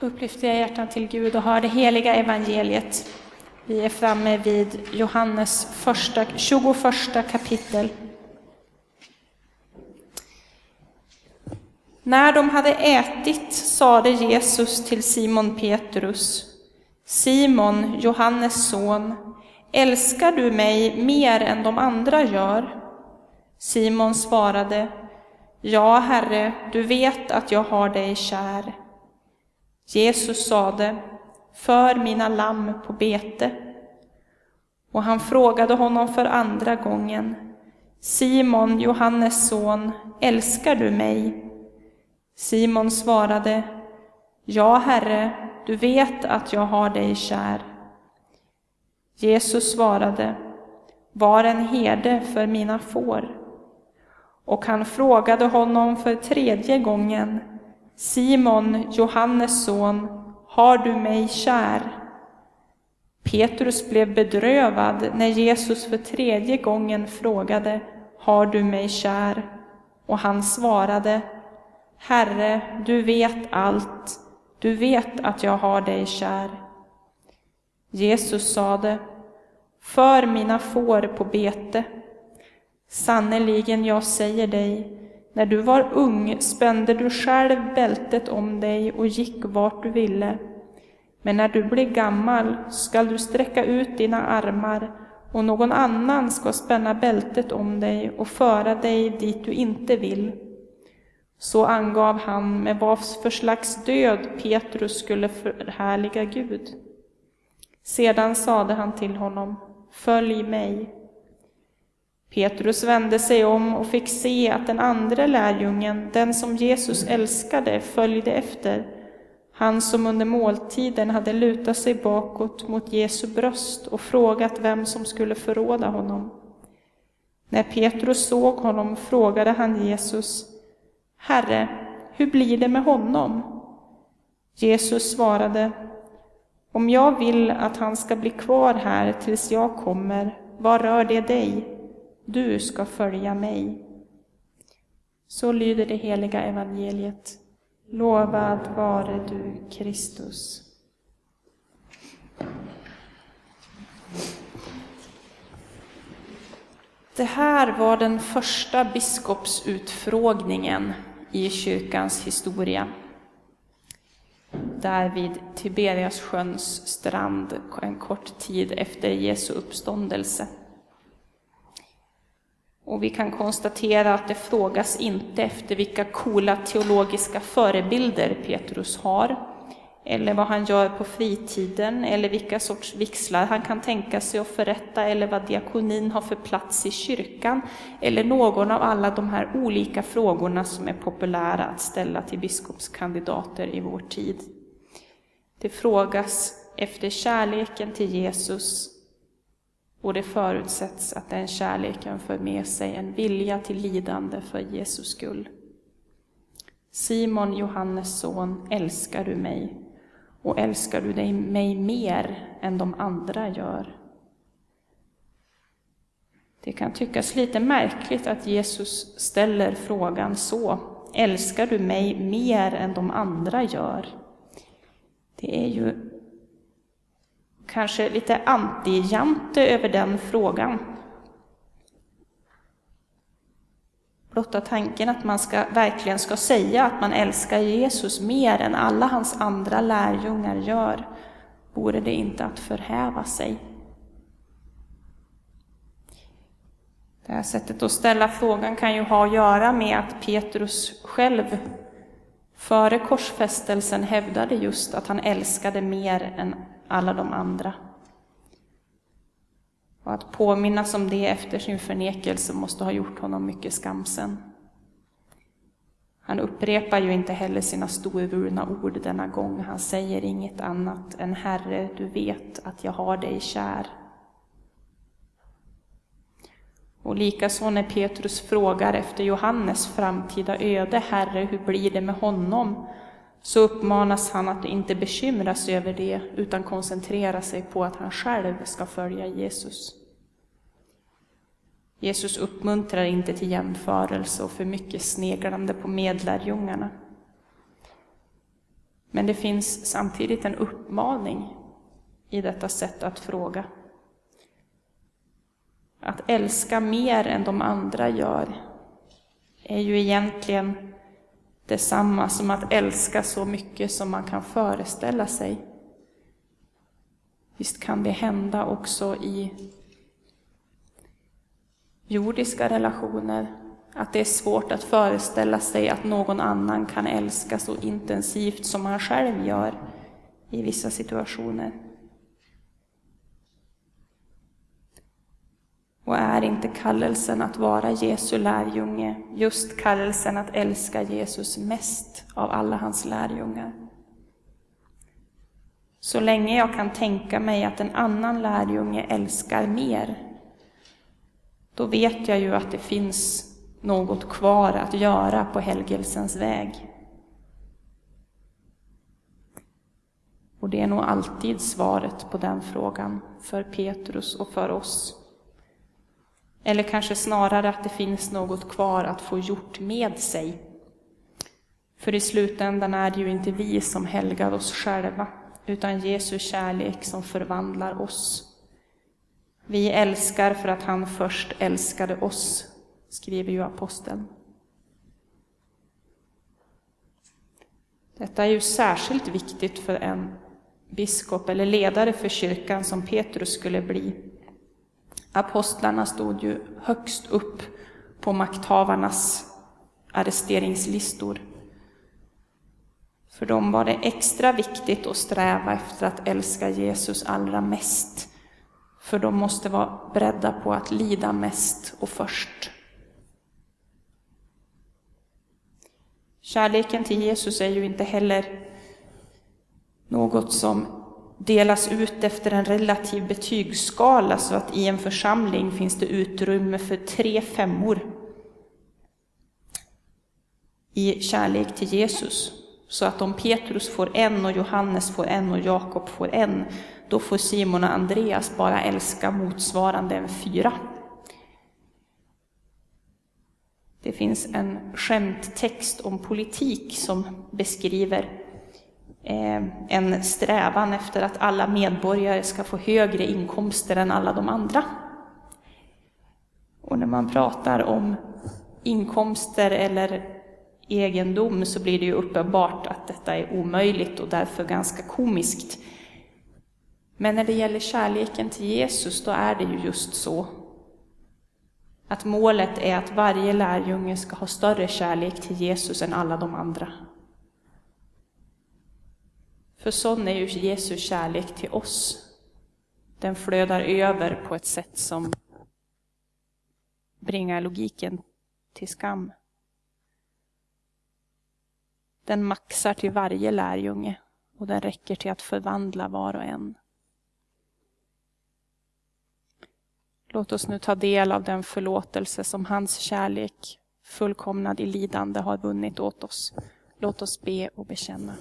Upplyft era hjärtan till Gud och hör det heliga evangeliet. Vi är framme vid Johannes första, 21 kapitel. När de hade ätit sade Jesus till Simon Petrus, Simon, Johannes son, älskar du mig mer än de andra gör? Simon svarade, Ja, Herre, du vet att jag har dig kär. Jesus sade, för mina lamm på bete. Och han frågade honom för andra gången, Simon, Johannes son, älskar du mig? Simon svarade, Ja, Herre, du vet att jag har dig kär. Jesus svarade, Var en herde för mina får. Och han frågade honom för tredje gången, Simon, Johannes son, har du mig kär? Petrus blev bedrövad när Jesus för tredje gången frågade, har du mig kär? Och han svarade, Herre, du vet allt, du vet att jag har dig kär. Jesus sade, för mina får på bete. Sannerligen, jag säger dig, när du var ung spände du själv bältet om dig och gick vart du ville. Men när du blir gammal skall du sträcka ut dina armar och någon annan ska spänna bältet om dig och föra dig dit du inte vill. Så angav han med vad för slags död Petrus skulle förhärliga Gud. Sedan sade han till honom, följ mig. Petrus vände sig om och fick se att den andra lärjungen, den som Jesus älskade, följde efter, han som under måltiden hade lutat sig bakåt mot Jesu bröst och frågat vem som skulle förråda honom. När Petrus såg honom frågade han Jesus, Herre, hur blir det med honom? Jesus svarade, om jag vill att han ska bli kvar här tills jag kommer, vad rör det dig? Du ska följa mig. Så lyder det heliga evangeliet. Lovad vare du, Kristus. Det här var den första biskopsutfrågningen i kyrkans historia. Där vid Tiberiassjöns strand en kort tid efter Jesu uppståndelse. Och vi kan konstatera att det frågas inte efter vilka coola teologiska förebilder Petrus har, eller vad han gör på fritiden, eller vilka sorts vixlar han kan tänka sig att förrätta, eller vad diakonin har för plats i kyrkan, eller någon av alla de här olika frågorna som är populära att ställa till biskopskandidater i vår tid. Det frågas efter kärleken till Jesus och det förutsätts att den kärleken för med sig en vilja till lidande för Jesus skull. Simon, Johannes son, älskar du mig? Och älskar du dig mig mer än de andra gör? Det kan tyckas lite märkligt att Jesus ställer frågan så. Älskar du mig mer än de andra gör? Det är ju kanske lite anti-Jante över den frågan. Blotta tanken att man ska, verkligen ska säga att man älskar Jesus mer än alla hans andra lärjungar gör, vore det inte att förhäva sig? Det här sättet att ställa frågan kan ju ha att göra med att Petrus själv före korsfästelsen hävdade just att han älskade mer än alla de andra. Och att påminnas om det efter sin förnekelse måste ha gjort honom mycket skamsen. Han upprepar ju inte heller sina storvulna ord denna gång. Han säger inget annat än Herre, du vet att jag har dig kär. Och likaså när Petrus frågar efter Johannes framtida öde, Herre, hur blir det med honom? Så uppmanas han att inte bekymra sig över det, utan koncentrera sig på att han själv ska följa Jesus. Jesus uppmuntrar inte till jämförelse och för mycket sneglande på medlärjungarna. Men det finns samtidigt en uppmaning i detta sätt att fråga. Att älska mer än de andra gör är ju egentligen detsamma som att älska så mycket som man kan föreställa sig. Visst kan det hända också i jordiska relationer att det är svårt att föreställa sig att någon annan kan älska så intensivt som man själv gör i vissa situationer. Och är inte kallelsen att vara Jesu lärjunge just kallelsen att älska Jesus mest av alla hans lärjungar? Så länge jag kan tänka mig att en annan lärjunge älskar mer, då vet jag ju att det finns något kvar att göra på helgelsens väg. Och det är nog alltid svaret på den frågan för Petrus och för oss. Eller kanske snarare att det finns något kvar att få gjort med sig. För i slutändan är det ju inte vi som helgar oss själva, utan Jesu kärlek som förvandlar oss. Vi älskar för att han först älskade oss, skriver ju aposteln. Detta är ju särskilt viktigt för en biskop eller ledare för kyrkan som Petrus skulle bli. Apostlarna stod ju högst upp på makthavarnas arresteringslistor. För dem var det extra viktigt att sträva efter att älska Jesus allra mest. För de måste vara beredda på att lida mest och först. Kärleken till Jesus är ju inte heller något som delas ut efter en relativ betygsskala så att i en församling finns det utrymme för tre femmor i kärlek till Jesus. Så att om Petrus får en och Johannes får en och Jakob får en, då får Simon och Andreas bara älska motsvarande en fyra. Det finns en skämttext om politik som beskriver Eh, en strävan efter att alla medborgare ska få högre inkomster än alla de andra. Och när man pratar om inkomster eller egendom så blir det ju uppenbart att detta är omöjligt och därför ganska komiskt. Men när det gäller kärleken till Jesus, då är det ju just så. Att målet är att varje lärjunge ska ha större kärlek till Jesus än alla de andra. För sån är ju Jesu kärlek till oss. Den flödar över på ett sätt som bringar logiken till skam. Den maxar till varje lärjunge och den räcker till att förvandla var och en. Låt oss nu ta del av den förlåtelse som hans kärlek, fullkomnad i lidande, har vunnit åt oss. Låt oss be och bekänna.